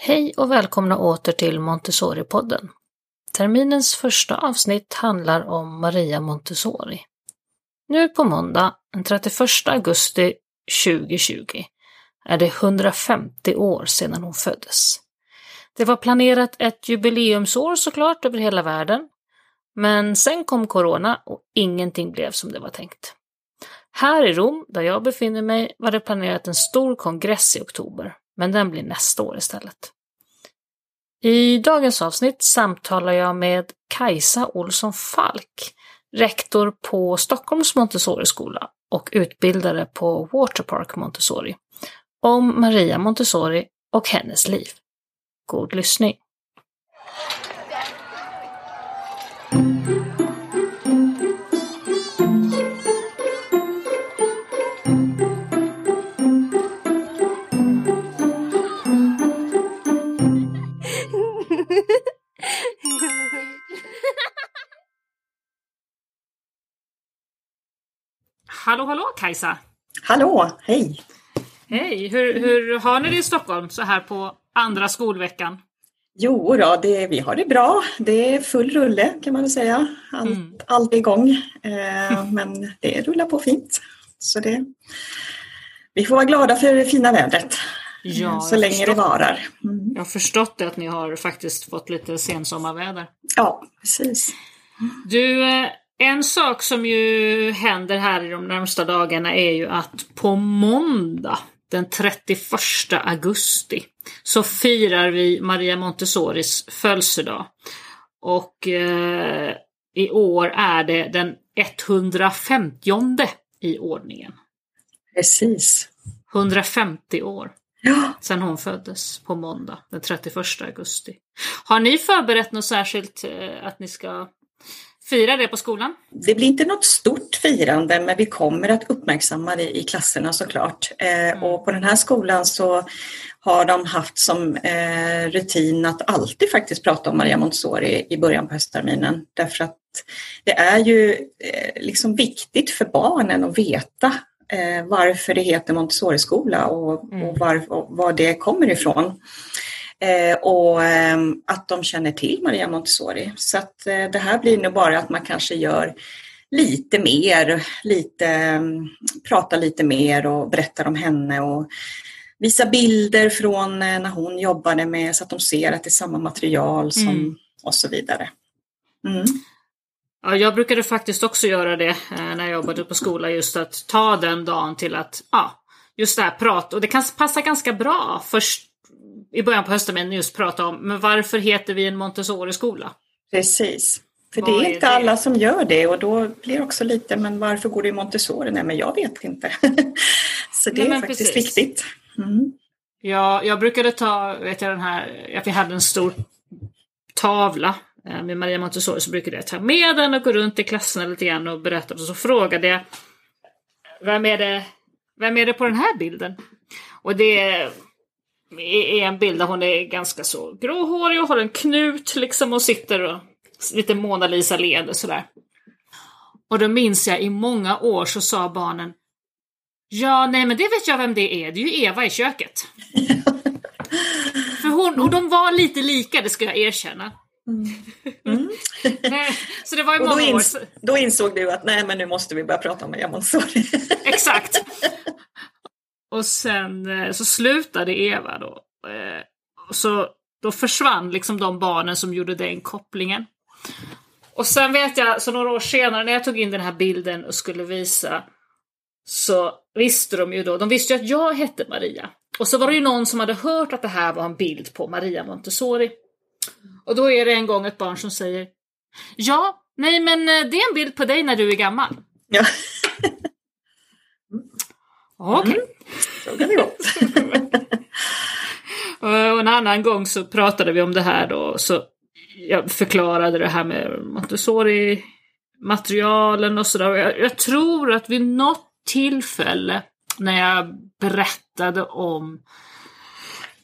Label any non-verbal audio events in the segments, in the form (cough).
Hej och välkomna åter till Montessori-podden. Terminens första avsnitt handlar om Maria Montessori. Nu på måndag, den 31 augusti 2020, är det 150 år sedan hon föddes. Det var planerat ett jubileumsår såklart över hela världen, men sen kom corona och ingenting blev som det var tänkt. Här i Rom, där jag befinner mig, var det planerat en stor kongress i oktober, men den blir nästa år istället. I dagens avsnitt samtalar jag med Kajsa Olsson Falk, rektor på Stockholms Montessori-skola och utbildare på Waterpark Montessori, om Maria Montessori och hennes liv. God lyssning! Hallå, hallå Kajsa! Hallå, hej! Hej! Hur, hur har ni det i Stockholm så här på andra skolveckan? Jo då, det, vi har det bra. Det är full rulle kan man väl säga. Allt, mm. allt är igång. Eh, men det rullar på fint. Så det, vi får vara glada för det fina vädret. Ja, så länge det varar. Mm. Jag har förstått att ni har faktiskt fått lite sensommarväder. Ja, precis. Du, eh, en sak som ju händer här i de närmsta dagarna är ju att på måndag den 31 augusti så firar vi Maria Montessoris födelsedag. Och eh, i år är det den 150 i ordningen. Precis. 150 år ja. sedan hon föddes på måndag den 31 augusti. Har ni förberett något särskilt eh, att ni ska fira det på skolan? Det blir inte något stort firande men vi kommer att uppmärksamma det i klasserna såklart. Eh, mm. Och på den här skolan så har de haft som eh, rutin att alltid faktiskt prata om Maria Montessori i början på höstterminen. Därför att det är ju eh, liksom viktigt för barnen att veta eh, varför det heter Montessori-skola och, mm. och, var, och var det kommer ifrån. Eh, och eh, att de känner till Maria Montessori. Så att eh, det här blir nog bara att man kanske gör lite mer, lite, mm, pratar lite mer och berättar om henne och visa bilder från eh, när hon jobbade med så att de ser att det är samma material som mm. och så vidare. Mm. Ja, jag brukade faktiskt också göra det när jag jobbade på skola, just att ta den dagen till att, ja, just det här prata. Och det kan passa ganska bra först i början på höstterminen just prata om, men varför heter vi en Montessori-skola? Precis. För det är inte det? alla som gör det och då blir också lite, men varför går du i Montessori? Nej, men jag vet inte. (laughs) Så det Nej, är faktiskt precis. viktigt. Mm. Ja, jag brukade ta, vet jag den här, att vi hade en stor tavla eh, med Maria Montessori så brukade jag ta med den och gå runt i klasserna lite grann och berätta. Och så frågade jag, vem är det, vem är det på den här bilden? Och det är en bild där hon är ganska så gråhårig och har en knut liksom och sitter och lite Mona Lisa leende sådär. Och då minns jag i många år så sa barnen Ja, nej men det vet jag vem det är, det är ju Eva i köket. (laughs) För hon, och de var lite lika, det ska jag erkänna. Mm. Mm. (laughs) så det var ju många då ins år. Då insåg du att nej men nu måste vi börja prata om Maria Montessori. Exakt. (laughs) Och sen eh, så slutade Eva då. Eh, så då försvann liksom de barnen som gjorde den kopplingen. Och sen vet jag, så några år senare när jag tog in den här bilden och skulle visa så visste de ju då, de visste ju att jag hette Maria. Och så var det ju någon som hade hört att det här var en bild på Maria Montessori. Och då är det en gång ett barn som säger Ja, nej men eh, det är en bild på dig när du är gammal. Ja. (laughs) Okej. Okay. Mm. Så kan det gå. (laughs) och en annan gång så pratade vi om det här då. Så jag förklarade det här med Montessori-materialen och sådär. Jag, jag tror att vid något tillfälle när jag berättade om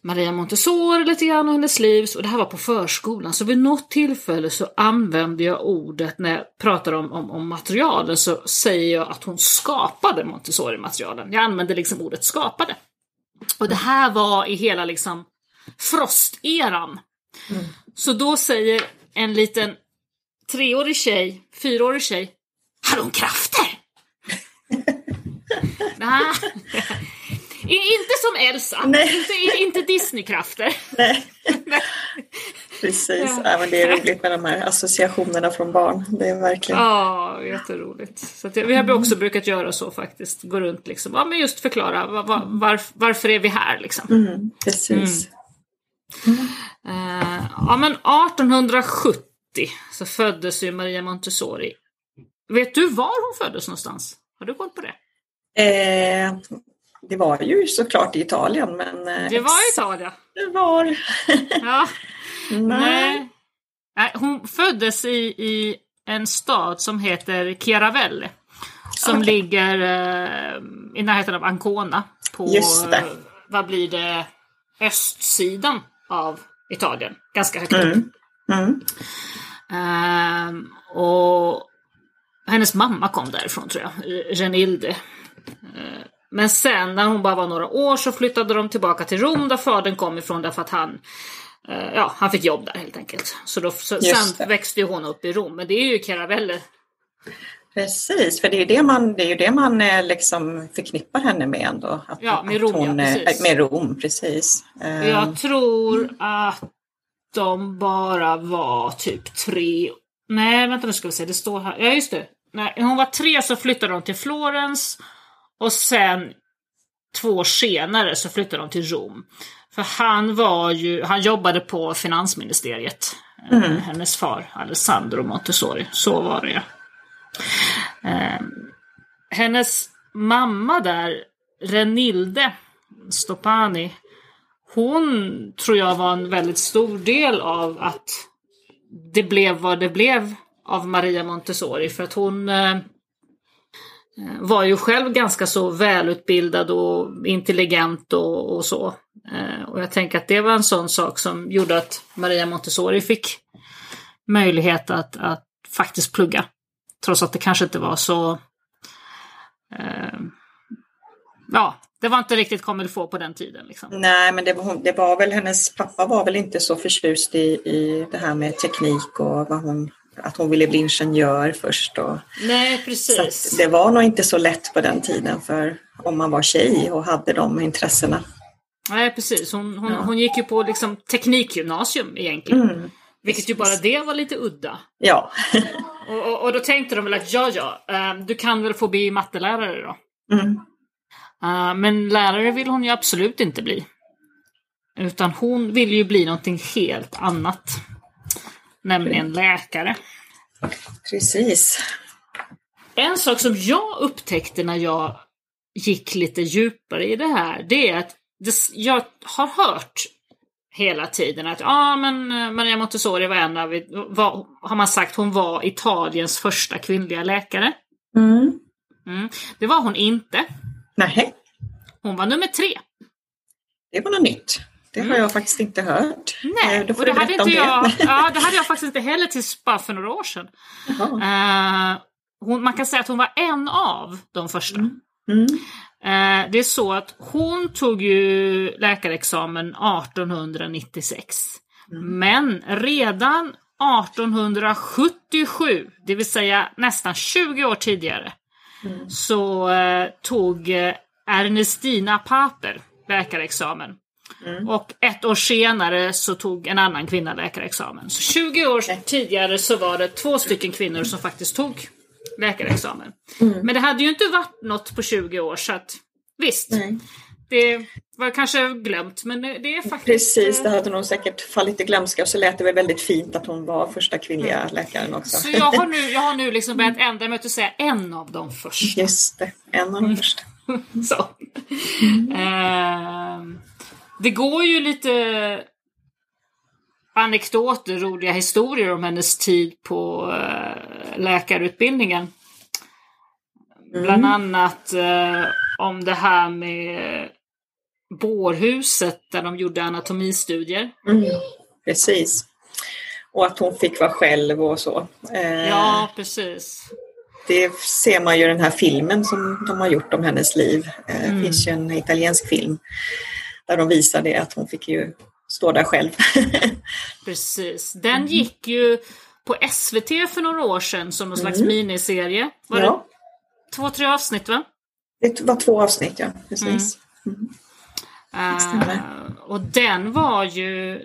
Maria Montessori lite grann och hennes liv, och det här var på förskolan, så vid något tillfälle så använde jag ordet när jag pratar om, om, om materialen så säger jag att hon skapade Montessori-materialen. Jag använde liksom ordet skapade. Och det här var i hela liksom frosteran. Mm. Så då säger en liten treårig tjej, fyraårig tjej, har hon krafter? (laughs) Nej. Inte som Elsa, Nej. inte, inte Disneykrafter. (laughs) (laughs) Nej. Precis, ja. ja. men det är roligt med de här associationerna från barn. Det är verkligen... Ja, jätteroligt. Så att, vi har också brukat göra så faktiskt, gå runt liksom, ja men just förklara var, var, varför är vi här liksom. Mm, precis. Mm. Uh, ja men 1870 så föddes ju Maria Montessori. Vet du var hon föddes någonstans? Har du koll på det? Eh, det var ju såklart i Italien. Men, eh, det var i Italien? Det var. (laughs) ja. Nej. Nej. Hon föddes i, i en stad som heter Chiaravelli. Som okay. ligger eh, i närheten av Ancona. På, det. vad blir det, östsidan av Italien. Ganska högt mm. upp. Mm. Um, och hennes mamma kom därifrån tror jag, Renilde. Uh, men sen när hon bara var några år så flyttade de tillbaka till Rom där fadern kom ifrån därför att han uh, Ja, han fick jobb där helt enkelt. Så, då, så sen växte hon upp i Rom. Men det är ju Caravelle Precis, för det är det man, det är det man eh, liksom förknippar henne med ändå. Att, ja, med Rom, hon, ja, precis. Med Rom, precis. Jag tror att de bara var typ tre. Nej, vänta nu ska vi se, det står här. Ja, just det. När hon var tre så flyttade de till Florens och sen två år senare så flyttade de till Rom. För han var ju, han jobbade på finansministeriet. Eh, mm. Hennes far, Alessandro Montessori. Så var det. Eh, hennes mamma där, Renilde Stopani, hon tror jag var en väldigt stor del av att det blev vad det blev av Maria Montessori. För att hon eh, Eh, var ju själv ganska så välutbildad och intelligent och, och så. Eh, och jag tänker att det var en sån sak som gjorde att Maria Montessori fick möjlighet att, att faktiskt plugga. Trots att det kanske inte var så... Eh, ja, det var inte riktigt comme få på den tiden. Liksom. Nej, men det var, det var väl hennes pappa var väl inte så förtjust i, i det här med teknik och vad hon, att hon ville bli ingenjör först. Och, Nej, precis. det var nog inte så lätt på den tiden för om man var tjej och hade de intressena. Nej, precis. Hon, hon, ja. hon gick ju på liksom teknikgymnasium egentligen. Mm. Vilket ju bara det var lite udda. Ja. (laughs) och, och, och, då tänkte de väl att ja, ja, eh, du kan väl få bli mattelärare då. Mm. Uh, men lärare vill hon ju absolut inte bli. Utan hon vill ju bli någonting helt annat. Nämligen läkare. Precis. En sak som jag upptäckte när jag gick lite djupare i det här, det är att det, jag har hört hela tiden att ah, men eh, Maria Montessori var en av, var, har man sagt, hon var Italiens första kvinnliga läkare. Mm. Mm. Det var hon inte. Nej. Hon var nummer tre. Det var något nytt. Det har jag faktiskt inte hört. Nej, eh, och det hade inte jag, det. ja, (laughs) det hade jag faktiskt inte heller tills bara för några år sedan. Uh, hon, man kan säga att hon var en av de första. Mm. Mm. Uh, det är så att hon tog ju läkarexamen 1896. Mm. Men redan 1877, det vill säga nästan 20 år tidigare, mm. så uh, tog Ernestina Paper läkarexamen. Mm. Och ett år senare så tog en annan kvinna läkarexamen. Så 20 år tidigare så var det två stycken kvinnor som faktiskt tog läkarexamen. Mm. Men det hade ju inte varit något på 20 år så att visst. Nej. Det var kanske glömt men det är faktiskt... Precis, det hade nog säkert fallit i glömska och så lät det väl väldigt fint att hon var första kvinnliga mm. läkaren också. Så jag har nu, jag har nu liksom börjat ändra mig till att säga en av de första. Just det, en av de mm. första. (laughs) så. Mm. Uh, det går ju lite anekdoter, roliga historier om hennes tid på uh, läkarutbildningen. Mm. Bland annat uh, om det här med bårhuset där de gjorde anatomistudier. Mm. Precis. Och att hon fick vara själv och så. Eh, ja, precis det ser man ju i den här filmen som de har gjort om hennes liv. Eh, det mm. finns ju en italiensk film där de visar det att hon fick ju står där själv. (laughs) Precis. Den gick ju på SVT för några år sedan som någon slags Mm. miniserie. Var ja, det två, tre avsnitt va? det var två avsnitt, ja. Precis. stämmer. Eh, och den var ju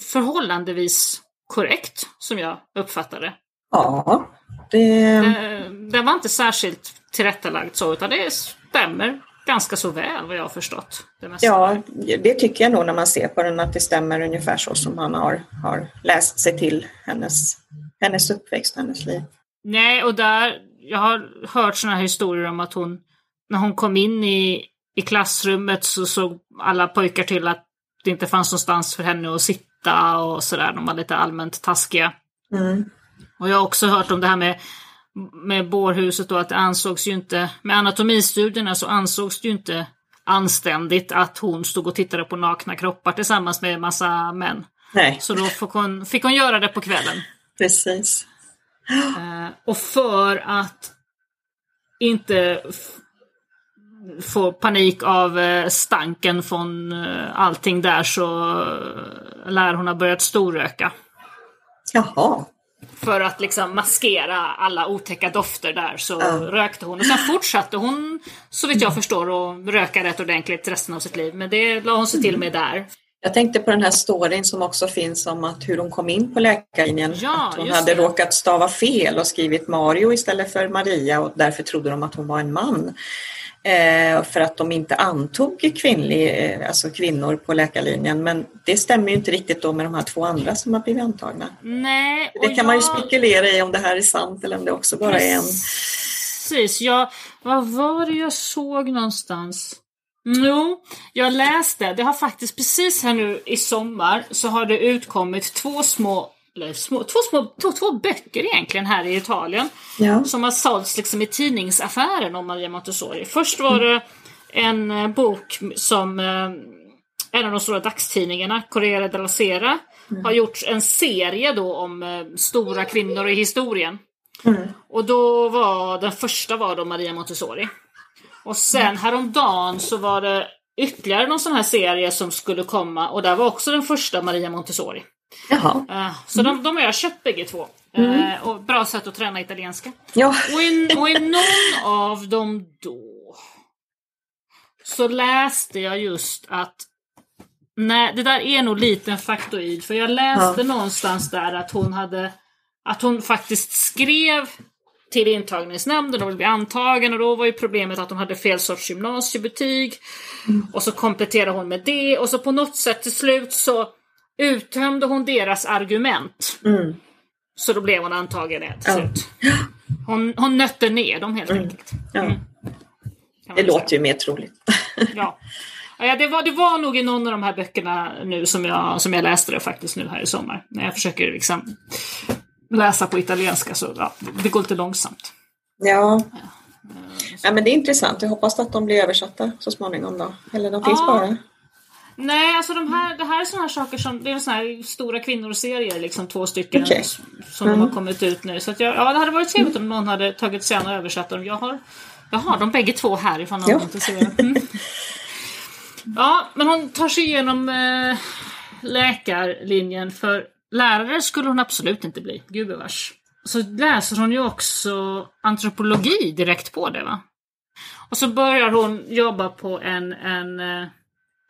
förhållandevis korrekt, som jag uppfattade. Ja, det... Eh, Den var inte särskilt tillrättalagd så, utan det stämmer ganska så väl vad jag har förstått. Det mesta. Ja, det tycker jag nog när man ser på den att det stämmer ungefär så som man har, har läst sig till hennes, hennes uppväxt, hennes liv. Nej, och där, jag har hört såna här historier om att hon, när hon kom in i, i klassrummet så såg alla pojkar till att det inte fanns någonstans för henne att sitta och sådär. De var lite allmänt taskiga. Mm. Och jag har också hört om det här med, med bårhuset då, att det ansågs ju inte, med anatomistudierna så ansågs det ju inte anständigt att hon stod och tittade på nakna kroppar tillsammans med en massa män. Nej, Så då fick hon, fick hon göra det på kvällen. precis. Eh, och för att inte få panik av eh, stanken från eh, allting där så lär hon ha börjat storröka. Jaha, För att liksom maskera alla otäcka dofter där så Ja. rökte hon. Och sen fortsatte hon, så vitt jag förstår, att röka rätt ordentligt resten av sitt liv. Men det la hon sig till med där. jag tänkte på den här storyn som också finns om att hur hon kom in på läkarlinjen. Ja, att hon hade det. råkat stava fel och skrivit Mario istället för Maria och därför trodde de att hon var en man. Eh, för att de inte antog kvinnlig, eh, alltså kvinnor på läkarlinjen. Men det stämmer ju inte riktigt då med de här två andra som har blivit antagna. Nej, Det kan man ju jag- spekulera i om det här är sant eller om det också bara är en... Precis, jag, vad var det jag såg någonstans? Jo, jag läste, det har faktiskt precis här nu i sommar så har det utkommit två små, eller små två, små två, två böcker egentligen här i Italien Ja. som har sålts liksom i tidningsaffären om Maria Montessori. Först var det en eh, bok som eh, en av de stora dagstidningarna, Corriere della Sera, har gjort en serie då om eh, stora kvinnor i historien. Mm. Och då var den första var då Maria Montessori. Och sen häromdagen så var det ytterligare någon sån här serie som skulle komma och där var också den första Maria Montessori. Jaha. Eh, så de, de har jag köpt bägge två. Eh, och bra sätt att träna italienska. Ja. Och i, och i någon av dem då så läste jag just att Nej, det där är nog lite en faktoid. För jag läste någonstans där att hon hade att hon faktiskt skrev till intagningsnämnden och ville bli antagen och då var ju problemet att hon hade fel sorts gymnasiebetyg. Och så kompletterade hon med det och så på något sätt till slut så uttömde hon deras argument. Mm. Så då blev hon antagen till Ja. slut. Hon, hon nötte ner dem helt enkelt. ja. kan man Det säga. låter ju mer troligt. Ja. Ja, det, var, det var nog i någon av de här böckerna nu som jag, som jag läste det faktiskt nu här i sommar. När jag försöker liksom läsa på italienska så ja, det går lite långsamt. Ja. ja, men det är intressant. Jag hoppas att de blir översatta så småningom då. Eller de finns Ja. bara. Nej, alltså de här, det här är såna här saker som, det är såna här stora kvinnoserier, liksom två stycken s- som de har kommit ut nu. Så att jag, ja, det hade varit trevligt om någon hade tagit sig an och översatt dem. Jag har, jag har dem bägge två här ifall någon är intresserad. Mm. Ja, men hon tar sig igenom eh, läkarlinjen för lärare skulle hon absolut inte bli, gubevars. Så läser hon ju också antropologi direkt på det va? Och så börjar hon jobba på en, en, eh,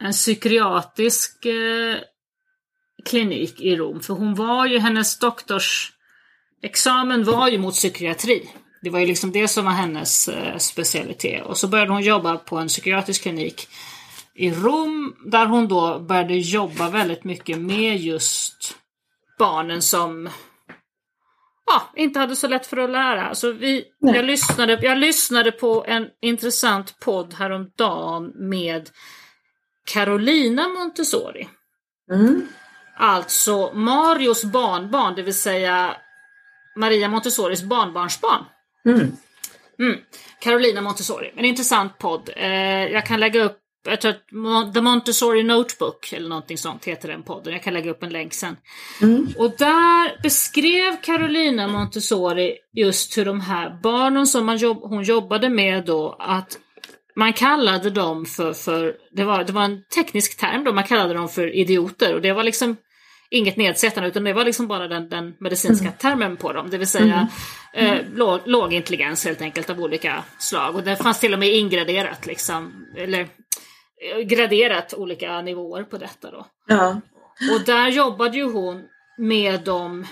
en psykiatrisk eh, klinik i Rom. För hon var ju, hennes doktorsexamen var ju mot psykiatri. Det var ju liksom det som var hennes eh, specialitet. Och så började hon jobba på en psykiatrisk klinik i Rom där hon då började jobba väldigt mycket med just barnen som ja, inte hade så lätt för att lära. Så vi, jag, lyssnade, jag lyssnade på en intressant podd häromdagen med Carolina Montessori. Mm. Alltså Marios barnbarn, det vill säga Maria Montessoris barnbarnsbarn. Mm. Mm. Carolina Montessori. En intressant podd. Eh, jag kan lägga upp, jag tror att The Montessori Notebook eller någonting sånt heter den podden. Jag kan lägga upp en länk sen. Mm. Och där beskrev Carolina Montessori just hur de här barnen som jobb, hon jobbade med då, att man kallade dem för, för det, var, det var en teknisk term då, man kallade dem för idioter och det var liksom inget nedsättande utan det var liksom bara den, den medicinska mm. termen på dem, det vill säga mm. eh, låg, låg, intelligens helt enkelt av olika slag. Och det fanns till och med ingraderat liksom, eller eh, graderat olika nivåer på detta då. Ja. Och där jobbade ju hon med dem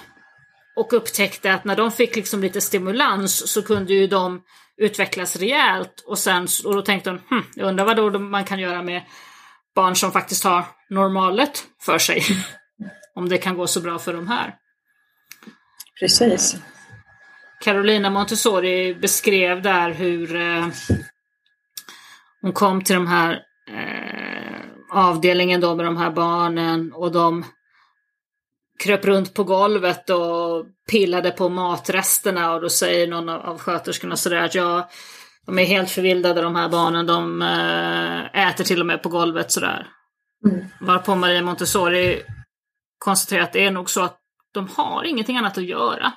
och upptäckte att när de fick liksom lite stimulans så kunde ju de utvecklas rejält och sen och då tänkte hon, hm, jag undrar vad då man kan göra med barn som faktiskt har normalet för sig. (laughs) Om det kan gå så bra för de här. Precis. Carolina Montessori beskrev där hur eh, hon kom till de här eh, avdelningen då med de här barnen och de kröp runt på golvet och pillade på matresterna och då säger någon av sköterskorna sådär att ja, de är helt förvildade de här barnen, de äh, äter till och med på golvet sådär. Mm. Varpå Maria Montessori konstaterar att det är nog så att de har ingenting annat att göra.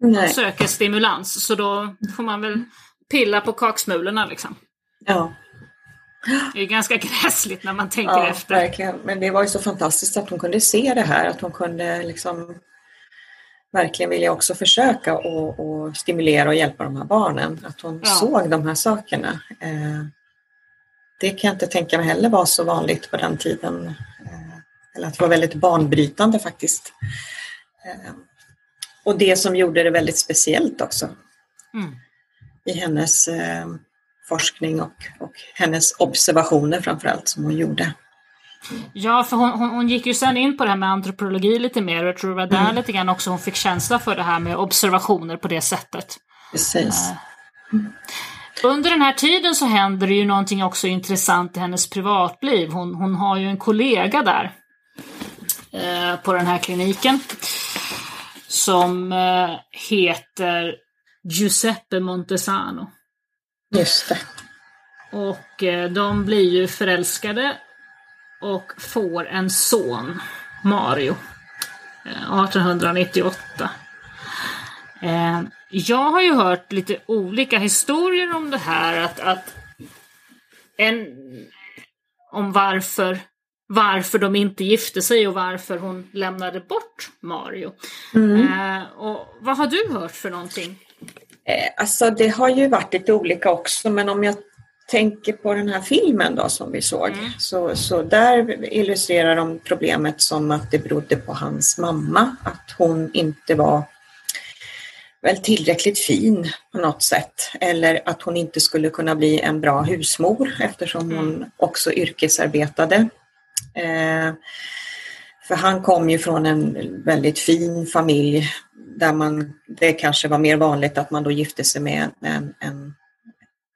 Nej. De söker stimulans, så då får man väl pilla på kaksmulorna liksom. Ja. Det är ganska gräsligt när man tänker ja, efter. Verkligen. Men det var ju så fantastiskt att hon kunde se det här, att hon kunde liksom verkligen vilja också försöka och, och stimulera och hjälpa de här barnen. Att hon ja. såg de här sakerna. Eh, det kan jag inte tänka mig heller var så vanligt på den tiden. Eh, eller att det var väldigt banbrytande faktiskt. Eh, och det som gjorde det väldigt speciellt också. Mm. I hennes forskning och, och hennes observationer framförallt som hon gjorde. Ja, för hon, hon, hon, gick ju sen in på det här med antropologi lite mer och jag tror det var där mm. lite grann också hon fick känsla för det här med observationer på det sättet. Precis. Mm. Under den här tiden så händer det ju någonting också intressant i hennes privatliv. Hon, hon har ju en kollega där eh, på den här kliniken som eh, heter Giuseppe Montesano. Just det. Och eh, de blir ju förälskade och får en son, Mario, 1898. Eh, eh, jag har ju hört lite olika historier om det här, att, att en, om varför, varför de inte gifte sig och varför hon lämnade bort Mario. Mm. Eh, och vad har du hört för någonting? Alltså det har ju varit lite olika också men om jag tänker på den här filmen då som vi såg, mm. så, så där illustrerar de problemet som att det berodde på hans mamma, att hon inte var väl tillräckligt fin på något sätt eller att hon inte skulle kunna bli en bra husmor eftersom hon mm. också yrkesarbetade. Eh, för han kom ju från en väldigt fin familj där man, det kanske var mer vanligt att man då gifte sig med en, en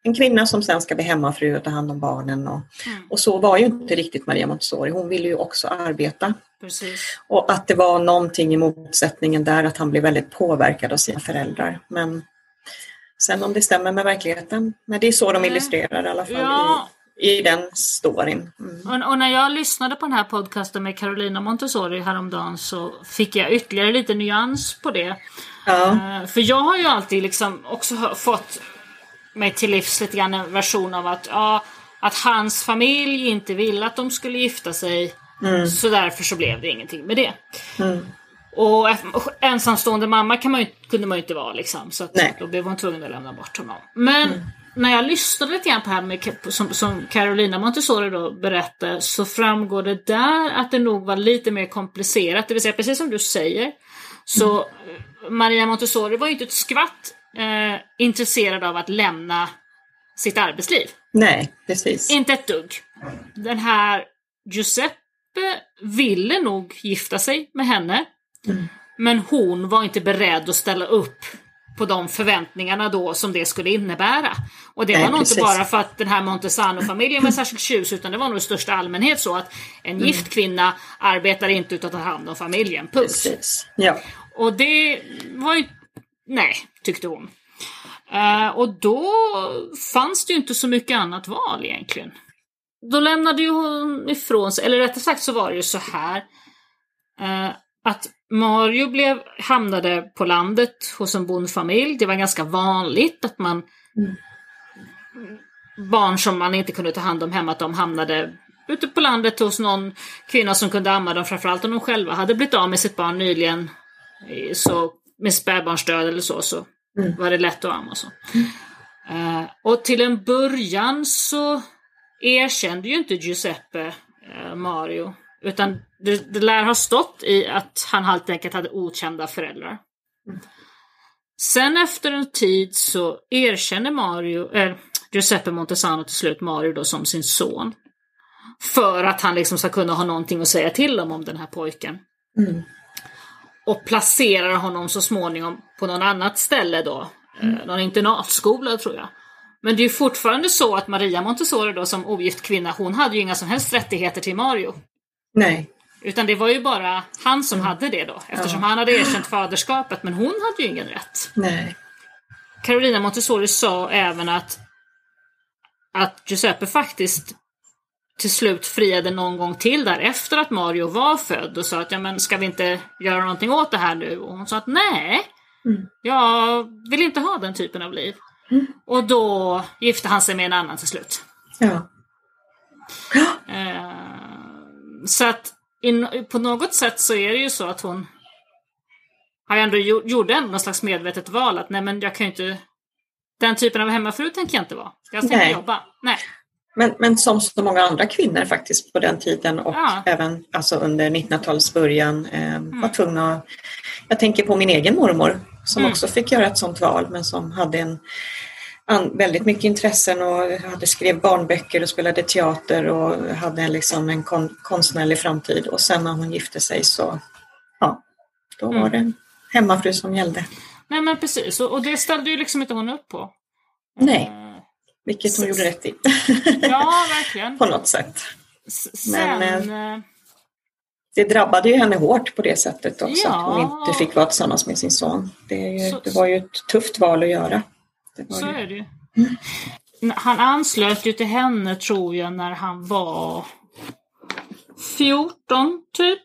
en kvinna som sen ska bli hemmafru och ta hand om barnen. Och, mm. och så var ju inte riktigt Maria Montessori, hon ville ju också arbeta. Precis. Och att det var någonting i motsättningen där, att han blev väldigt påverkad av sina föräldrar. Men sen om det stämmer med verkligheten, men det är så de illustrerar i alla fall ja. I, den storyn. Mm. Och, och, när jag lyssnade på den här podcasten med Carolina Montessori häromdagen så fick jag ytterligare lite nyans på det. Ja. Uh, för jag har ju alltid liksom också fått mig till livs lite grann en version av att, ja, att hans familj inte ville att de skulle gifta sig. Mm. Så därför så blev det ingenting med det. Mm. Och ensamstående mamma kan man ju, kunde man ju inte vara liksom. Så att då blev hon tvungen att lämna bort honom. Men mm. När jag lyssnade lite grann på det här med, som, som Carolina Montessori då berättade så framgår det där att det nog var lite mer komplicerat. Det vill säga precis som du säger. Så mm. Maria Montessori var ju inte ett skvatt eh, intresserad av att lämna sitt arbetsliv. Nej, precis. Inte ett dugg. Den här Giuseppe ville nog gifta sig med henne. Mm. Men hon var inte beredd att ställa upp på de förväntningarna då som det skulle innebära. Och det Nej, var nog precis. inte bara för att den här Montesano-familjen var särskilt tjus utan det var nog i största allmänhet så att en mm. gift kvinna arbetar inte utan att ta hand om familjen. Punkt. Precis. Ja. Och det var ju Nej, tyckte hon. Uh, och då fanns det ju inte så mycket annat val egentligen. Då lämnade ju hon ifrån sig, eller rättare sagt så var det ju så här. Uh, att Mario blev, hamnade på landet hos en bondfamilj. Det var ganska vanligt att man mm. barn som man inte kunde ta hand om hemma, att de hamnade ute på landet hos någon kvinna som kunde amma dem, framförallt om de själva hade blivit av med sitt barn nyligen, så med spädbarnsdöd eller så, så mm. var det lätt att amma så. Mm. Uh, och till en början så erkände ju inte Giuseppe uh, Mario, utan det, det lär ha stått i att han helt enkelt hade okända föräldrar. Mm. Sen efter en tid så erkänner Mario, äh, Giuseppe Montesano till slut Mario då som sin son. För att han liksom ska kunna ha någonting att säga till om, om den här pojken. Mm. Och placerar honom så småningom på någon annat ställe då. Eh, mm. Eh, någon internatskola tror jag. Men det är ju fortfarande så att Maria Montessori då som ogift kvinna, hon hade ju inga som helst rättigheter till Mario. Nej. Utan det var ju bara han som hade det då, eftersom ja. han hade erkänt faderskapet, men hon hade ju ingen rätt. Nej. Carolina Montessori sa även att, att Giuseppe faktiskt till slut friade någon gång till där efter att Mario var född och sa att ja men ska vi inte göra någonting åt det här nu? Och hon sa att nej, mm. jag vill inte ha den typen av liv. Mm. Och då gifte han sig med en annan till slut. Ja. Eh, så att in, på något sätt så är det ju så att hon har ändå gjorde någon slags medvetet val att nej men jag kan ju inte den typen av hemmafru tänker jag inte vara. Jag ska inte jobba. Nej. Men, men som så många andra kvinnor faktiskt på den tiden och ja. även alltså under 1900-talets början eh, mm. var tvungna att... Jag tänker på min egen mormor som mm. också fick göra ett sånt val men som hade en, väldigt mycket intressen och hade skrev barnböcker och spelade teater och hade liksom en kon, konstnärlig framtid och sen när hon gifte sig så ja, då var mm. det hemmafru som gällde. Nej men precis och, det ställde ju liksom inte hon upp på. Nej. Eh, vilket hon gjorde rätt i. Ja, (laughs) verkligen. på något sätt. Sen... Men, eh, det drabbade ju henne hårt på det sättet också, ja. att hon inte fick vara tillsammans med sin son. Det, så, det var ju ett tufft val att göra. Så är det ju. Mm. Han anslöt ju till henne, tror jag, när han var 14, typ.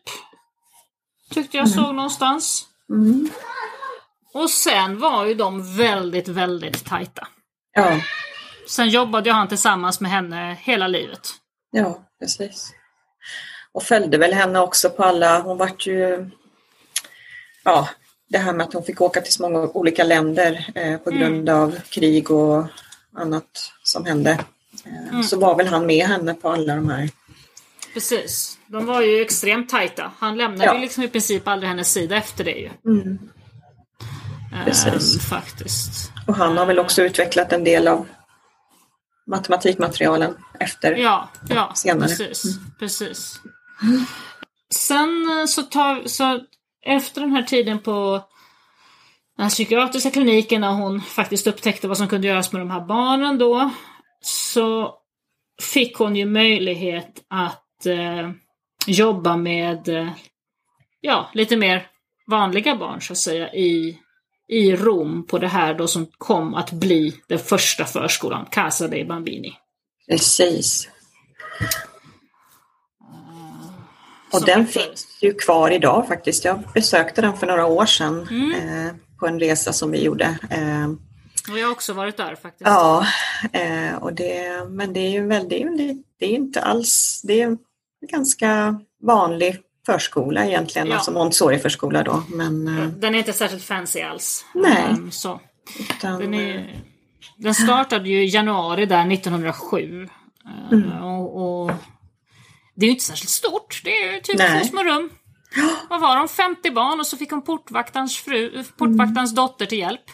Tyckte jag mm. såg någonstans. Mm. Och sen var ju de väldigt, väldigt tajta. Ja. Sen jobbade han tillsammans med henne hela livet. Ja, precis. Och följde väl henne också på alla, hon vart ju, ja, det här med att hon fick åka till så många olika länder eh, på mm. grund mm. av krig och annat som hände. Eh, mm. Så var väl han med henne på alla de här. Precis. De var ju extremt tajta. Han lämnade ja. ju liksom i princip aldrig hennes sida efter det ju. Mm. Precis. Um, faktiskt. Och han har väl också utvecklat en del av matematikmaterialen efter ja, ja, senare. Precis, mm. precis. Sen eh, så tar så efter den här tiden på den psykiatriska kliniken när hon faktiskt upptäckte vad som kunde göras med de här barnen då så fick hon ju möjlighet att eh, jobba med eh, ja, lite mer vanliga barn så att säga i i Rom på det här då som kom att bli den första förskolan, Casa dei Bambini. Precis. Och den finns ju kvar idag faktiskt. Jag besökte den för några år sedan mm. eh, på en resa som vi gjorde. Eh, och jag har också varit där faktiskt. Ja, eh, och det, men det är ju väldigt, det är inte alls, det är en ganska vanlig förskola egentligen, ja. alltså Montessori-förskola då. Men, eh, den är inte särskilt fancy alls. Nej. Um, så. Utan, den, är, den startade ju i januari där 1907. Eh, mm. och, och, det är ju inte särskilt stort, det är ju typ två små rum. (gasps) Vad var de? 50 barn och så fick hon portvaktans, fru, portvaktans mm. dotter till hjälp.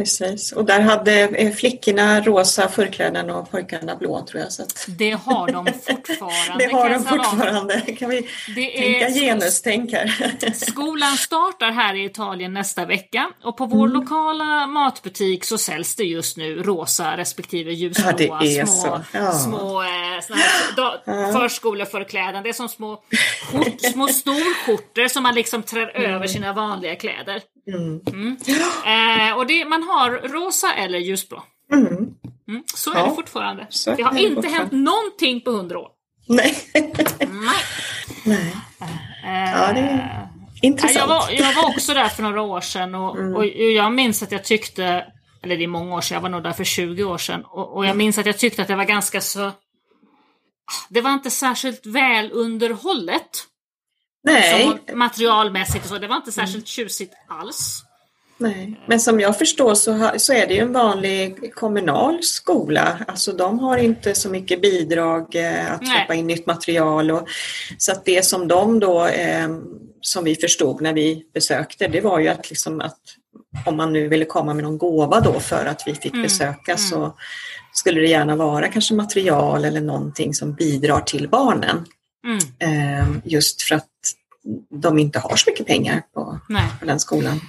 Precis, och där hade eh, flickorna rosa förkläden och pojkarna blå tror jag. Så att... Det har de fortfarande. (laughs) det har de fortfarande. Kan vi det tänka är... genustänk här? (laughs) Skolan startar här i Italien nästa vecka och på vår mm. lokala matbutik så säljs det just nu rosa respektive ljusblåa ja, små, ja. små eh, förskoleförkläden. Det är som små, skjort, små (laughs) storskjortor som man liksom trär mm. över sina vanliga kläder. Mm. mm. Eh, och det, man har rosa eller ljusblå. Mm. Mm. Så är ja, det fortfarande. det har inte hänt någonting på hundra år. Nej. Nej. Nej. Eh, ja, det är intressant. Jag var, jag var också där för några år sedan och, mm. och jag minns att jag tyckte eller det är många år sedan, jag var nog där för 20 år sedan. Och, och jag minns att jag tyckte att det var ganska så, det var inte särskilt väl underhållet. Nej. Som materialmässigt och så, det var inte särskilt tjusigt alls. Nej, men som jag förstår så, så är det ju en vanlig kommunal skola. Alltså de har inte så mycket bidrag eh, att köpa in nytt material. Och, så att det som de då, eh, som vi förstod när vi besökte, det var ju att, liksom att om man nu ville komma med någon gåva då för att vi fick Mm, besöka mm. så skulle det gärna vara kanske material eller någonting som bidrar till barnen. Mm. Eh, just för att de inte har så mycket pengar på, på den skolan.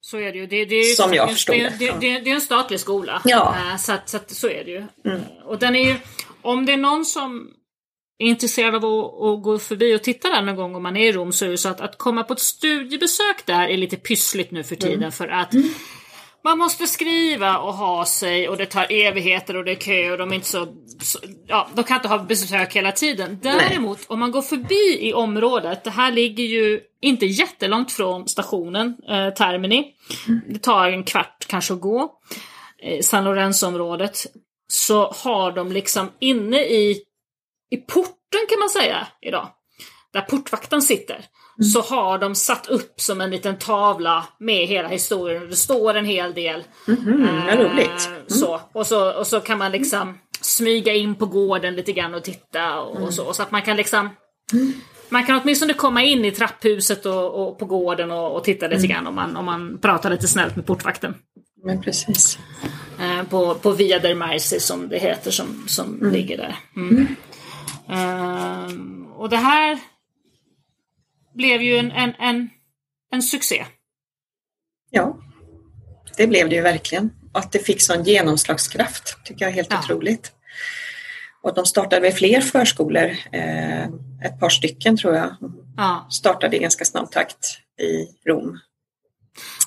så är det ju. Det, det är ju Som jag förstod det. det, Det, det, är en statlig skola. Ja. Eh, Så, att, så, att, så är det ju. Mm. Eh, Och den är ju, om det är någon som är intresserad av att, att gå förbi och titta där någon gång om man är i Rom så är det så att, att komma på ett studiebesök där är lite pyssligt nu för tiden för att man måste skriva och ha sig och det tar evigheter och det är kö och de är inte så, så ja, de kan inte ha besök hela tiden. Däremot om man går förbi i området, det här ligger ju inte jättelångt från stationen eh, Termini. Det tar en kvart kanske att gå. Eh, San Lorenzo-området. Så har de liksom inne i, i porten kan man säga idag. Där portvakten sitter. Så har de satt upp som en liten tavla med hela historien. Det står en hel del. Mm, vad roligt. Eh, Så. Och, så, och så kan man liksom smyga in på gården lite grann och titta och, och så. Så att man kan liksom man kan åtminstone komma in i trapphuset och, och på gården och, och titta lite grann om man, om man pratar lite snällt med portvakten. Men precis. Eh, på, på Via del Marsi som det heter som, som ligger där. Mm. Ehm, och det här blev ju en, en, en, en succé. Ja, det blev det ju verkligen. Och att det fick sån genomslagskraft tycker jag är helt Ja. otroligt. Och de startade med fler förskolor, eh, ett par stycken tror jag, Ja. startade i ganska snabb takt i Rom.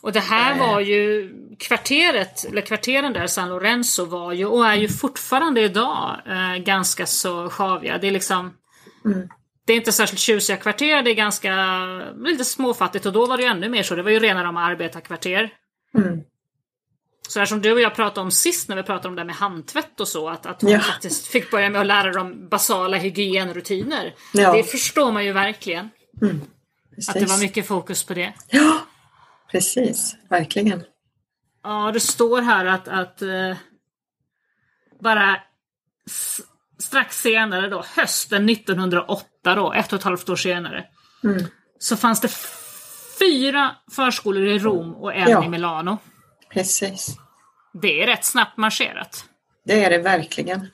Och det här var ju kvarteret, eller kvarteren där, San Lorenzo var ju och är ju fortfarande idag eh, ganska så sjaviga. Det är liksom Mm. Det är inte särskilt tjusiga kvarter, det är ganska lite småfattigt och då var det ju ännu mer så. Det var ju rena rama arbetarkvarter. Mm. Så här som du och jag pratade om sist när vi pratade om det här med handtvätt och så, att, att hon Ja. faktiskt fick börja med att lära dem basala hygienrutiner. Ja. Det förstår man ju verkligen. Precis. Att det var mycket fokus på det. Ja, precis. Verkligen. Ja, det står här att, att eh, bara strax senare då, hösten 1908 då, ett och ett halvt år senare, Mm. så fanns det fyra förskolor i Rom och en Ja. i Milano. Precis. Det är rätt snabbt marscherat. Det är det verkligen.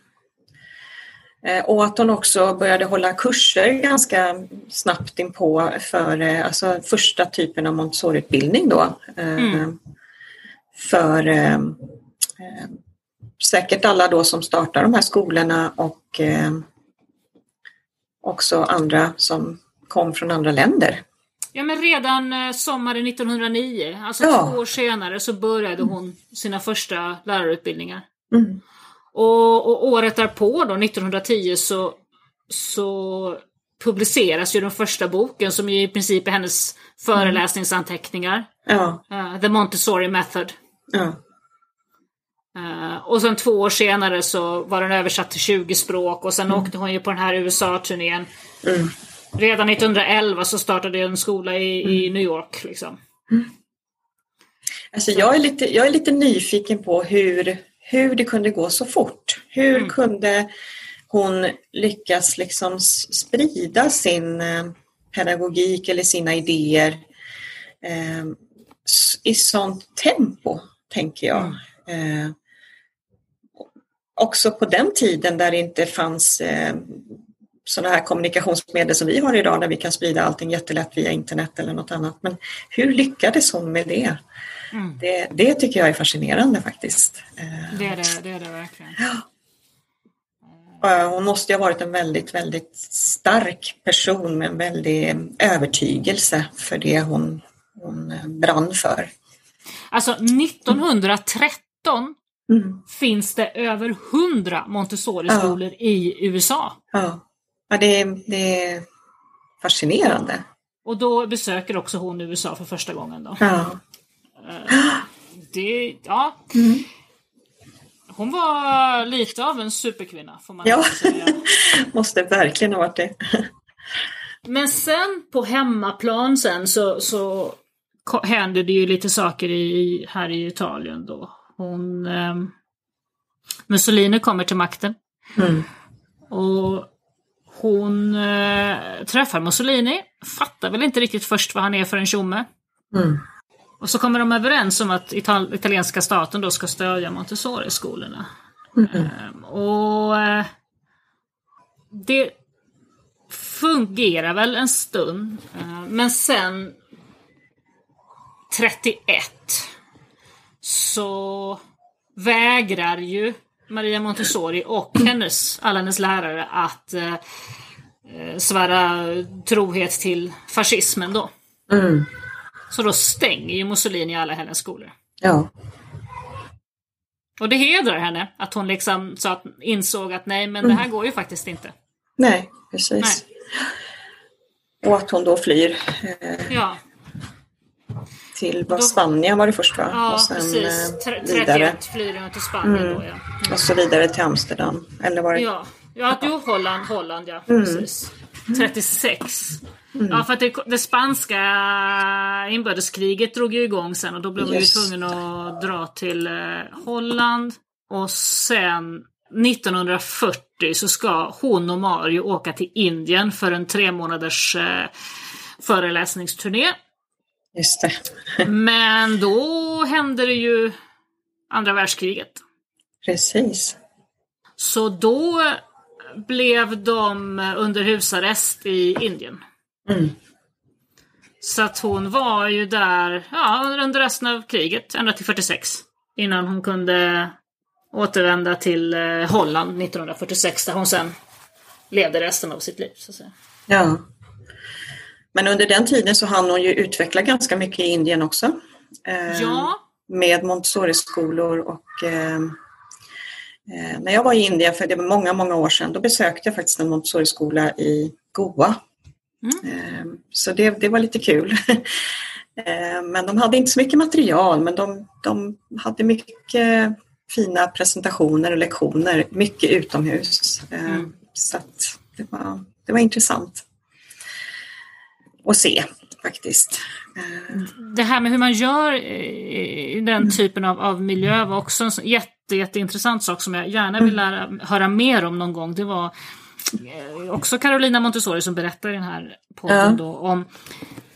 Eh, Och att hon också började hålla kurser ganska snabbt inpå för eh, alltså första typen av Montessori-utbildning då. Eh, Mm. För eh, säkert alla då som startar de här skolorna och eh, också andra som kom från andra länder. Ja men redan eh, sommaren 1909, alltså Ja. två år senare, så började hon sina första lärarutbildningar. Mm. Och, och året därpå då, 1910, så, så publiceras ju den första boken som ju i princip är hennes föreläsningsanteckningar. Ja, eh, The Montessori Method. ja, Eh, och sen två år senare så var den översatt till 20 språk och sen åkte hon ju på den här USA-turnén. mm. Redan 1911 så startade en skola i, i New York. Liksom. Alltså jag, är lite, jag är lite nyfiken på hur, hur det kunde gå så fort. Hur Mm. kunde hon lyckas liksom sprida sin eh, pedagogik eller sina idéer eh, i sånt tempo, tänker jag. Eh, också på den tiden där det inte fanns eh, sådana här kommunikationsmedel som vi har idag där vi kan sprida allting jättelätt via internet eller något annat. Men hur lyckades hon med det? Mm. Det, det tycker jag är fascinerande faktiskt. Eh, Det, är det, det är det verkligen. Eh, Hon måste ju ha varit en väldigt, väldigt stark person med en väldig övertygelse för det hon, hon brann för. Alltså 1913 Mm. finns det över 100 Montessori-skolor i USA. Ja, ja det, är, det är fascinerande. Och då besöker också hon USA för första gången. Då. Ja. det, ja. Mm. Hon var lite av en superkvinna får man ja. säga. (laughs) Måste verkligen ha varit det. Men sen på hemmaplan sen så, så händer det ju lite saker i, här i Italien då. Hon, eh, Mussolini kommer till makten. Mm. Och hon eh, träffar Mussolini, fattar väl inte riktigt först vad han är för en tjomme. Mm. Och så kommer de överens om att Ital italienska staten då ska stödja Montessori-skolorna. Mm. Eh, och eh, det fungerar väl en stund. Eh, men sen 31 så vägrar ju Maria Montessori och (clears throat) hennes, alla hennes lärare att eh, eh, svära trohet till fascismen då. Mm. Så då stänger ju Mussolini alla hennes skolor. Ja. Och det hedrar henne att hon liksom så att, insåg att nej men mm. det här går ju faktiskt inte. Nej, precis. Nej. Och att hon då flyr. Eh, ja till vad, Spanien var det först va? Ja, och sen, precis. Eh, 31 flyr hon till Spanien mm. då ja. Mm. Och så vidare till Amsterdam. Eller var det? Ja, ja jo, Holland, Holland ja. Mm. Precis. 36. Mm. Ja, för att det, det, spanska inbördeskriget drog ju igång sen och då blev hon ju tvungen att dra till eh, Holland. Och sen 1940 så ska hon och Mario åka till Indien för en tre månaders eh, föreläsningsturné. Just det. Men då hände det ju andra världskriget. Precis. Så då blev de under husarrest i Indien. Mm. Så att hon var ju där ja, under resten av kriget, ända till 46. Innan hon kunde återvända till eh, Holland 1946 där hon sen levde resten av sitt liv. Så att säga. Ja. Men under den tiden så hann hon ju utveckla ganska mycket i Indien också. Eh, ja. Med Montessori-skolor och eh, eh, när jag var i Indien för det var många, många år sedan, då besökte jag faktiskt en Montessori-skola i Goa. Mm. Så det, det var lite kul. (laughs) Men de hade inte så mycket material, men de, de hade mycket fina presentationer och lektioner, mycket utomhus. Mm. Så det, var, det var intressant att se faktiskt. Det här med hur man gör i den mm. typen av, av miljö var också en jätte, jätteintressant sak som jag gärna vill mm. lära, höra mer om någon gång. Det var eh, också Carolina Montessori som berättar i den här podden ja. då om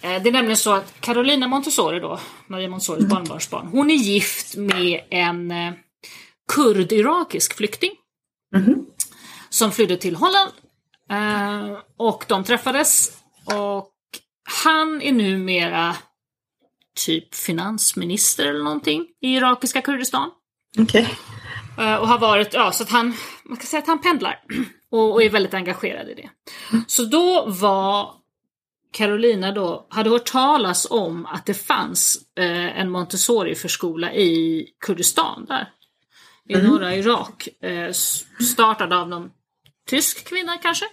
eh, det är nämligen så att Carolina Montessori då, Maria Montessoris mm. barnbarnsbarn, hon är gift med en eh, kurd-irakisk flykting. Mm. Som flydde till Holland. och de träffades och han är numera typ finansminister eller någonting i irakiska Kurdistan. Okej. Okay. Eh, och har varit, ja så att han, man kan säga att han pendlar. (clears throat) Och, och är väldigt engagerad i det. Så då var Carolina då, hade hört talas om att det fanns eh, en Montessori-förskola i Kurdistan där. I mm. norra Irak. Eh, startad av någon tysk kvinna kanske.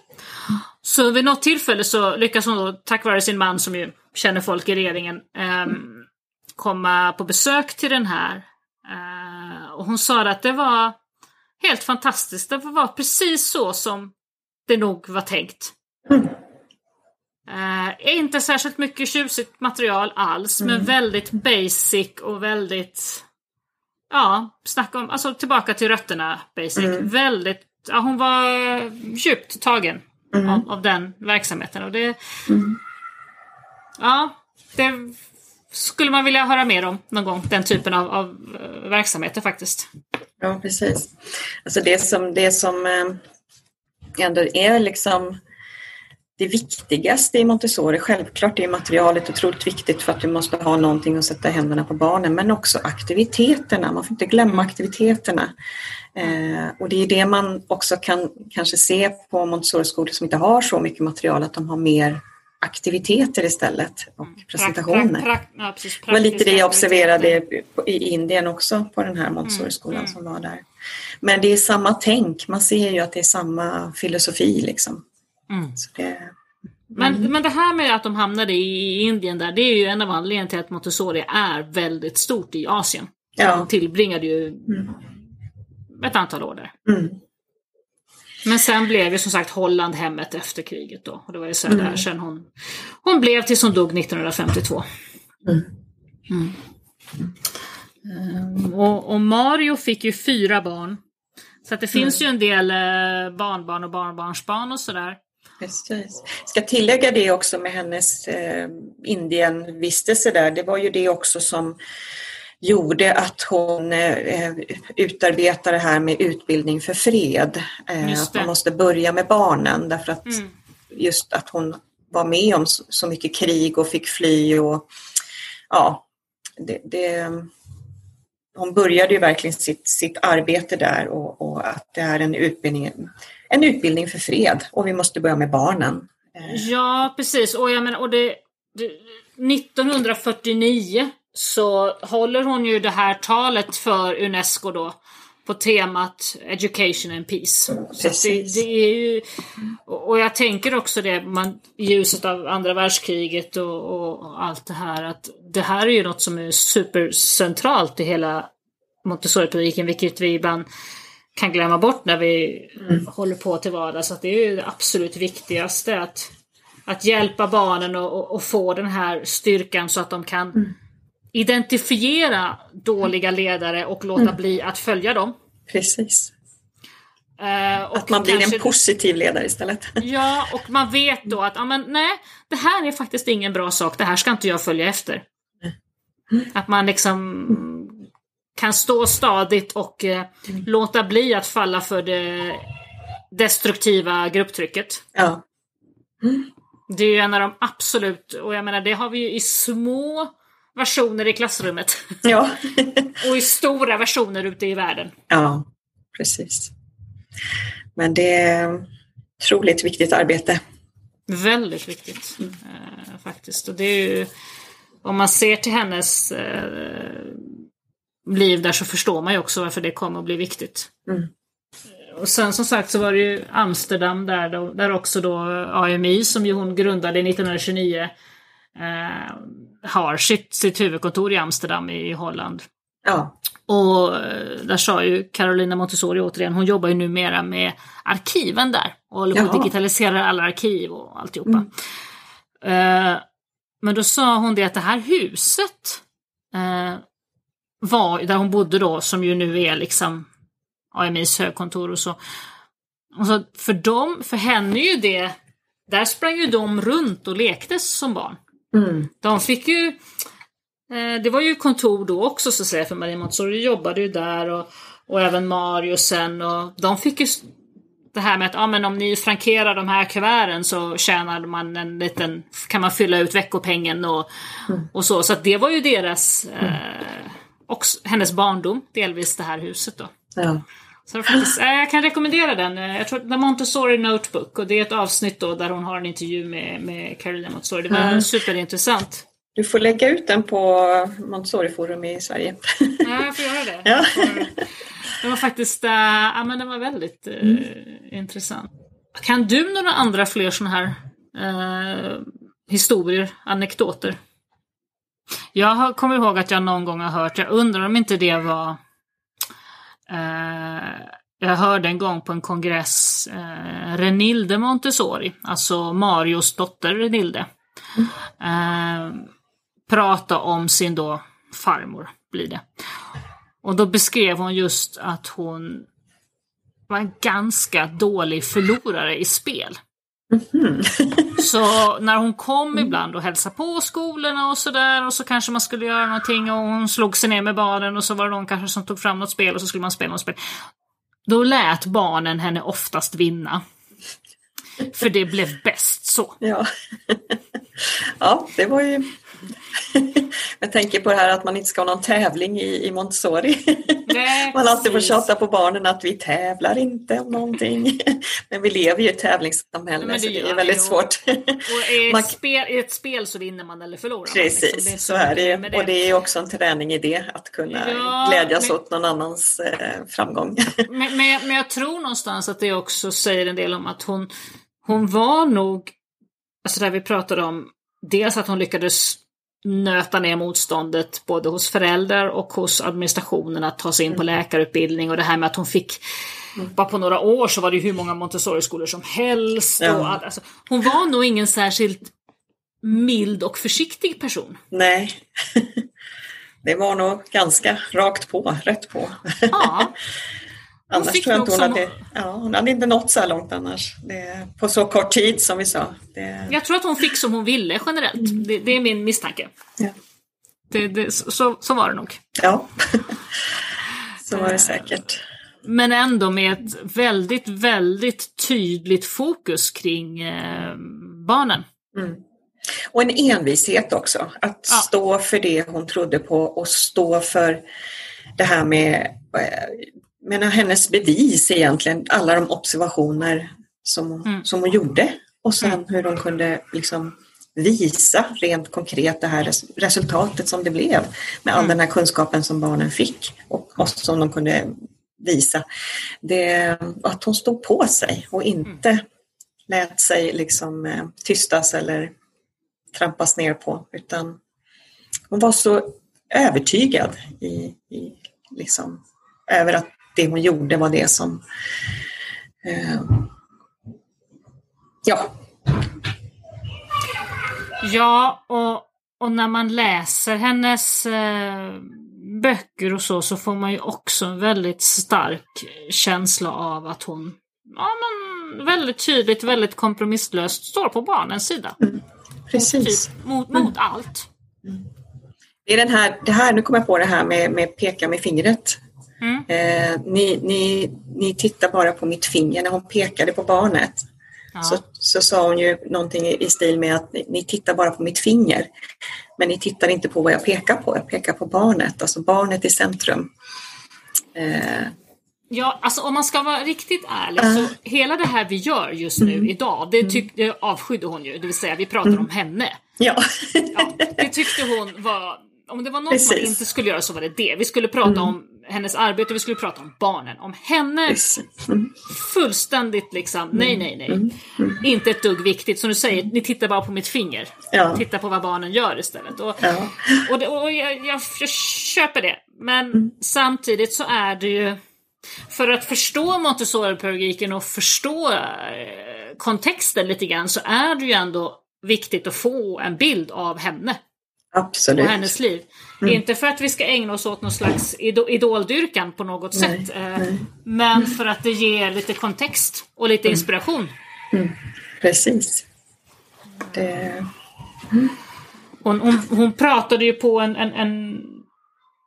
Så vid något tillfälle så lyckas hon då, tack vare sin man som ju känner folk i regeringen, eh, komma på besök till den här. Eh, och hon sa att det var helt fantastiskt. Det var precis så som det nog var tänkt. Mm. Eh, inte särskilt mycket tjusigt material alls, mm. men väldigt basic och väldigt... Ja, snacka om, alltså tillbaka till rötterna basic. Mm. Väldigt, ja, hon var djupt tagen mm. av, av, den verksamheten. Och det, mm. Ja, det skulle man vilja höra mer om någon gång, den typen av, av uh, verksamheter faktiskt. Ja, precis. Alltså det som, det som eh, ändå är liksom det viktigaste i Montessori, självklart är materialet otroligt viktigt för att du måste ha någonting att sätta händerna på barnen, men också aktiviteterna. Man får inte glömma aktiviteterna. Eh, och det är det man också kan kanske se på Montessori-skolor som inte har så mycket material, att de har mer aktiviteter istället och mm. presentationer. Pra, pra, ja, det var lite det jag observerade i Indien också på den här Montessori-skolan mm, som var där. Men det är samma tänk, man ser ju att det är samma filosofi liksom. Mm. Det, men, mm. men det här med att de hamnade i Indien där, det är ju en av anledningarna till att Montessori är väldigt stort i Asien. Ja. Hon tillbringade ju mm. ett antal år där. Mm. Men sen blev ju som sagt Holland hemmet efter kriget då. Och det var ju så mm. där sen hon, hon blev tills hon dog 1952. Mm. Mm. Um, och, och, Mario fick ju fyra barn. Så att det finns ju en del eh, barnbarn och barnbarnsbarn och sådär. Precis. Ska tillägga det också med hennes eh, Indienvistelse där. Det var ju det också som gjorde att hon eh, utarbetade det här med utbildning för fred. Eh, att man måste börja med barnen därför att mm. just att hon var med om så, mycket krig och fick fly och ja, det, det, hon började ju verkligen sitt, sitt arbete där och, och, att det är en utbildning, en utbildning för fred och vi måste börja med barnen. Eh. Ja, precis. Och, jag menar, och det, det 1949 så håller hon ju det här talet för Unesco då på temat Education and Peace. Så det, det, är ju, och jag tänker också det man, i ljuset av andra världskriget och, och, allt det här att det här är ju något som är supercentralt i hela Montessori-pedagogiken vilket vi ibland kan glömma bort när vi mm. håller på till vardags. Att det är ju det absolut viktigaste att, att hjälpa barnen och, och, få den här styrkan så att de kan mm identifiera dåliga ledare och låta mm. bli att följa dem. Precis. Uh, att man blir kanske, en positiv ledare istället. (laughs) Ja, och man vet då att amen, nej, det här är faktiskt ingen bra sak, det här ska inte jag följa efter. Mm. Att man liksom kan stå stadigt och uh, mm. låta bli att falla för det destruktiva grupptrycket. Ja. Det är ju en av de absolut, och jag menar det har vi ju i små versioner i klassrummet. (laughs) Ja. och i stora versioner ute i världen. Ja, precis. Men det är otroligt viktigt arbete. Väldigt viktigt mm. eh, faktiskt. Och det är ju, om man ser till hennes eh, liv där så förstår man ju också varför det kommer att bli viktigt. Mm. Och sen som sagt så var det ju Amsterdam där, där också då AMI som ju hon grundade 1929 eh, har sitt, sitt huvudkontor i Amsterdam i Holland. Ja. Och eh, där sa ju Carolina Montessori återigen, hon jobbar ju numera med arkiven där och håller på att digitalisera alla arkiv och alltihopa. Mm. Eh, men då sa hon det att det här huset eh, var, där hon bodde då, som ju nu är liksom AMIs högkontor och så. Och så för dem, för henne är ju det, där sprang ju de runt och lektes som barn. Mm. De fick ju eh, det var ju kontor då också så att säga för Marie Montessori jobbade ju där och, och även Mario sen och de fick ju det här med att ja, men om ni frankerar de här kuverten så tjänar man en liten, kan man fylla ut veckopengen och, mm. och så. Så det var ju deras, mm. eh, och hennes barndom delvis det här huset då. Ja. Så faktiskt, äh, jag kan rekommendera den. Eh, jag tror The Montessori Notebook och det är ett avsnitt då där hon har en intervju med, med Carolina Montessori. Det var mm. superintressant. Du får lägga ut den på Montessori-forum i Sverige. Ja, jag får göra det. (laughs) Ja. Det var faktiskt, äh, ja men den var väldigt äh, mm. intressant. Kan du några andra fler sådana här äh, historier, anekdoter? Jag kommer ihåg att jag någon gång har hört, jag undrar om inte det var Eh, jag hörde en gång på en kongress eh, Renilde Montessori, alltså Marios dotter Renilde, eh, prata om sin då farmor, blir det. Och då beskrev hon just att hon var en ganska dålig förlorare i spel. Mm. så när hon kom ibland och hälsade på skolorna och sådär och så kanske man skulle göra någonting och hon slog sig ner med barnen och så var det någon kanske som tog fram något spel och så skulle man spela något spel. Då lät barnen henne oftast vinna. För det blev bäst så. Ja, ja det var ju (laughs) Jag tänker på det här att man inte ska ha någon tävling i, i Montessori. (laughs) Nej, man alltid får tjata på barnen att vi tävlar inte om någonting. (laughs) Men vi lever ju i ett tävlingssamhälle det så det är väldigt svårt. Och i ett, man... spel, ett spel så vinner man eller förlorar Precis, man. Liksom. Det så, så är det. det. Och det är också en träning i det, att kunna ja, glädjas men... åt någon annans eh, framgång. Men, men, jag, men jag tror någonstans att det också säger en del om att hon, hon var nog, alltså där vi pratade om, dels att hon lyckades nöta ner motståndet både hos föräldrar och hos administrationen att ta sig in på Mm. läkarutbildning och det här med att hon fick bara på några år så var det hur många Montessori-skolor som helst. Och, all- alltså, hon var nog ingen särskilt mild och försiktig person. Nej, (laughs) det var nog ganska rakt på, rätt på. Ja, (laughs) Annars fick tror jag inte hon hade, ja, hon hade inte nått så här långt annars. Det, på så kort tid som vi sa. Det, jag tror att hon fick som hon ville generellt. Det, det är min misstanke. ja. Det, det, så, så var det nog. ja. (laughs) så var det säkert. Men ändå med ett väldigt, väldigt tydligt fokus kring eh, barnen. Och en envishet också. Att Ja. stå för det hon trodde på och stå för det här med eh, menar, hennes bevis egentligen. Alla de observationer som, hon- Mm. som hon gjorde. Och sen hur hon kunde liksom visa rent konkret det här res- resultatet som det blev. Med all den här kunskapen som barnen fick och, och som de kunde visa. Det, att hon stod på sig och inte lät sig liksom eh, tystas eller trampas ner på. Utan hon var så övertygad i, i, liksom, över att det hon gjorde var det som... Eh, ja, Ja, och, och när man läser hennes eh, böcker och så, så får man ju också en väldigt stark känsla av att hon ja, men väldigt tydligt, väldigt kompromisslöst står på barnens sida. precis. Typ, mot, mot allt. Det är den här, det här, nu kommer jag på det här med, med peka med fingret. Mm. Eh, ni, ni, ni tittar bara på mitt finger när hon pekade på barnet. Ja. Så, så sa hon ju någonting i, stil med att ni, ni tittar bara på mitt finger. Men ni tittar inte på vad jag pekar på. Jag pekar på barnet, alltså barnet i centrum. Eh, Ja, alltså om man ska vara riktigt ärlig så hela det här vi gör just nu idag, det, tyck, det avskydde hon ju. Det vill säga vi pratar om henne. ja. Ja, det tyckte hon var, om det var något man Precis. inte skulle göra så var det det. Vi skulle prata om hennes arbete, vi skulle prata om barnen. Om henne. Mm. fullständigt liksom, nej, nej, nej. Inte ett dugg viktigt. Som du säger, ni tittar bara på mitt finger. Ja. Titta på vad barnen gör istället. Och, Ja. och, det, och jag, jag, jag köper det. Men samtidigt så är det ju, för att förstå Montessori-pedagogiken och förstå eh, kontexten lite grann så är det ju ändå viktigt att få en bild av henne Absolut. och hennes liv. Inte för att vi ska ägna oss åt någon slags ido- idoldyrkan på något Nej, sätt. Eh, men för att det ger lite kontext och lite inspiration. Precis. Det, Hon, hon, hon pratade ju på en, en, en,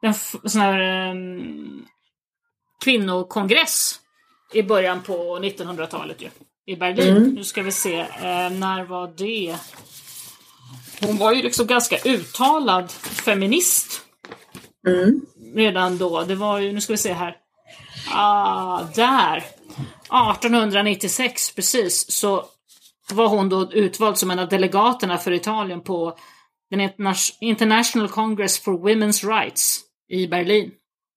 en sån här um, kvinnokongress i början på 1900-talet ju. I Berlin. Nu ska vi se, eh, när var det? Hon var ju liksom ganska uttalad feminist mm, redan då. Det var ju, nu ska vi se här. Ah, där! 1896, precis, så var hon då utvald som en av delegaterna för Italien på den Interna- International Congress for Women's Rights i Berlin.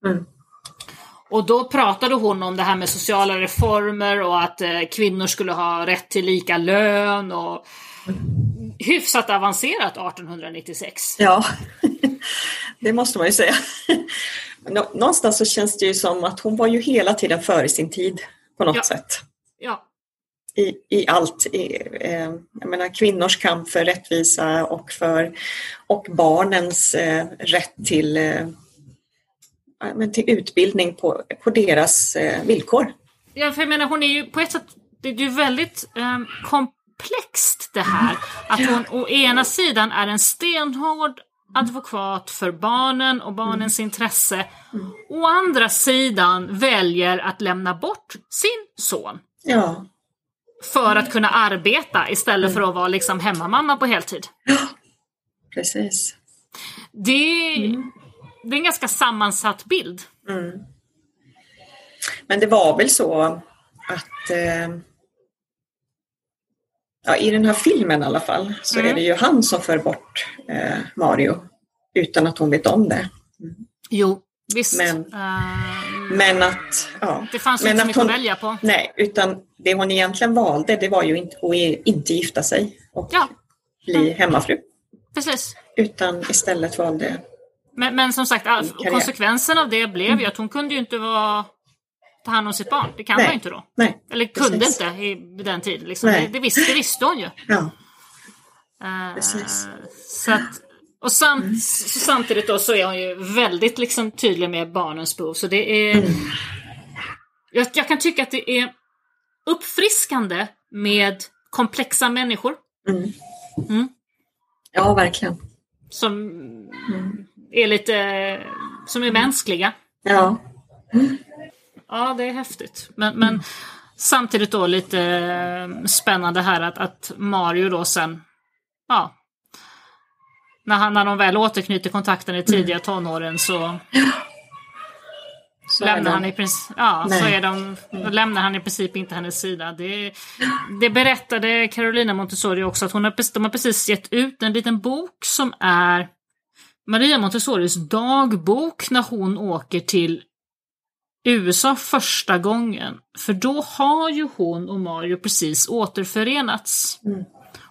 Mm. Och då pratade hon om det här med sociala reformer och att eh, kvinnor skulle ha rätt till lika lön och hyfsat avancerat 1896. ja, (laughs) det måste man ju säga. Nå- Någonstans så känns det ju som att hon var ju hela tiden före sin tid på något Ja. sätt. Ja, i, i allt. I, eh, jag menar kvinnors kamp för rättvisa och för och barnens eh, rätt till, eh, men till utbildning på, på deras eh, villkor. Ja, för jag menar hon är ju på ett sätt, det är ju väldigt um, komplext det här. Att hon å ena sidan är en stenhård advokat för barnen och barnens intresse. Å andra sidan väljer att lämna bort sin son. Ja, För att kunna arbeta istället för att vara liksom hemmamamma på heltid. precis. Det, det är en ganska sammansatt bild. Mm. Men det var väl så att eh, ja, i den här filmen i alla fall så Mm. är det ju han som för bort eh, Mario utan att hon vet om det. Jo, visst. Men- Ehm, Men att... Ja, det fanns men inte så att mycket hon- att välja på. Nej, utan det hon egentligen valde det var ju inte, att inte gifta sig och Ja. bli hemmafru. precis. Utan istället valde Men, men som sagt, konsekvensen av det blev ju att hon kunde ju inte vara, ta hand om sitt barn. Det kan Nej. man ju inte då. Nej, Eller kunde Precis. inte i den tiden. Liksom. Det, det, visste, det visste hon ju. ja. Eh, Precis. Så att, och samt, så samtidigt då så är hon ju väldigt liksom tydlig med barnens behov. Så det är... Jag, jag kan tycka att det är uppfriskande med komplexa människor. Mm. Mm. ja, verkligen. Som Mm. är lite... Som är mänskliga. Ja, Ja, det är häftigt. Men, men samtidigt då lite eh, spännande här att, att Mario då sen, ja, när, han, när de väl återknyter kontakten i tidiga tonåren så, (laughs) så lämnar han i princip, ja, så Nej. är de, lämnar han i princip inte hennes sida. Det, det berättade Carolina Montessori också att hon har, precis- de har precis gett ut en liten bok som är Maria Montessoris dagbok när hon åker till USA första gången. För då har ju hon och Mario precis återförenats. Mm.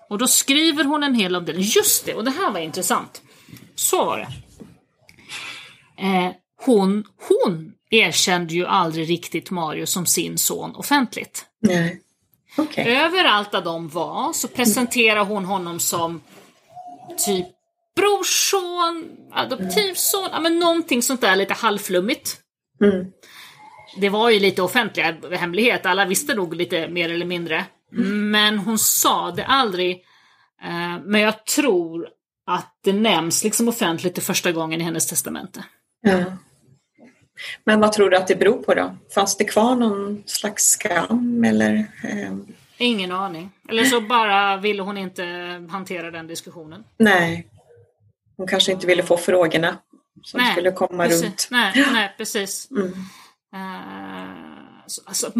Och då skriver hon en hel del. Just det, och det här var intressant. Så var det. Eh, hon, hon erkände ju aldrig riktigt Mario som sin son offentligt. Nej. Okej. Överallt där de var så presenterar hon honom som typ brorson, adoptivson, ja, men någonting sånt där lite halvflummigt. Mm. Det var ju lite offentliga hemlighet, alla visste nog lite mer eller mindre. Men hon sa det aldrig. Eh, men jag tror att det nämns liksom offentligt för första gången i hennes testamente. Ja. Men vad tror du att det beror på då? Fanns det kvar någon slags skam eller? Eh, Ingen aning. Eller så bara ville hon inte hantera den diskussionen. nej. Hon kanske inte ville få frågorna som Nej, skulle komma precis. runt. Nej, (gasps) nej, precis. Mm. Så- alltså,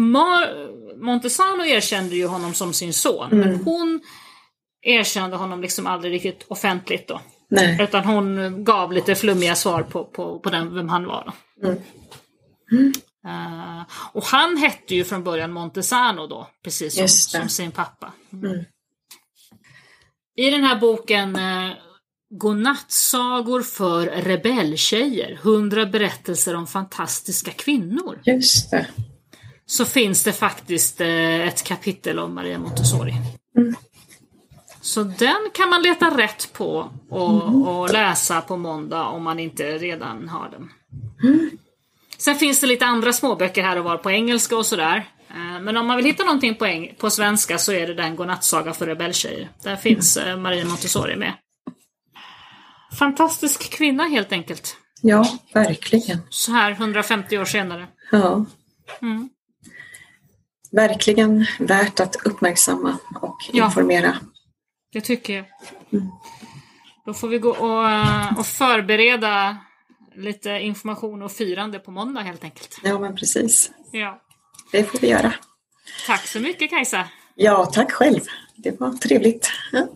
Montesano erkände ju honom som sin son, men Mm. hon erkände honom liksom aldrig riktigt offentligt då. Nej. Utan hon gav lite flummiga svar på, på, på den, vem han var. Då. Mm. Eh, och han hette ju från början Montesano då, precis som, som sin pappa. Mm. I den här boken eh, Godnattsagor för rebelltjejer, 100 berättelser om fantastiska kvinnor, Just det. så finns det faktiskt eh, ett kapitel om Maria Montessori. Mm. Så den kan man leta rätt på och, och läsa på måndag om man inte redan har den. Sen finns det lite andra småböcker här och var på engelska och sådär. Eh, Men om man vill hitta någonting på, på svenska så är det den Godnattsaga för rebelltjejer. Där finns eh, Maria Montessori med. Fantastisk kvinna helt enkelt. Ja, verkligen. Så här 150 år senare. Ja. Mm. Verkligen värt att uppmärksamma och Ja. informera. Det tycker jag. Då får vi gå och, och förbereda lite information och firande på måndag helt enkelt. Ja, men precis. Ja. Det får vi göra. Tack så mycket Kajsa! Ja, tack själv. Det var trevligt. Ja.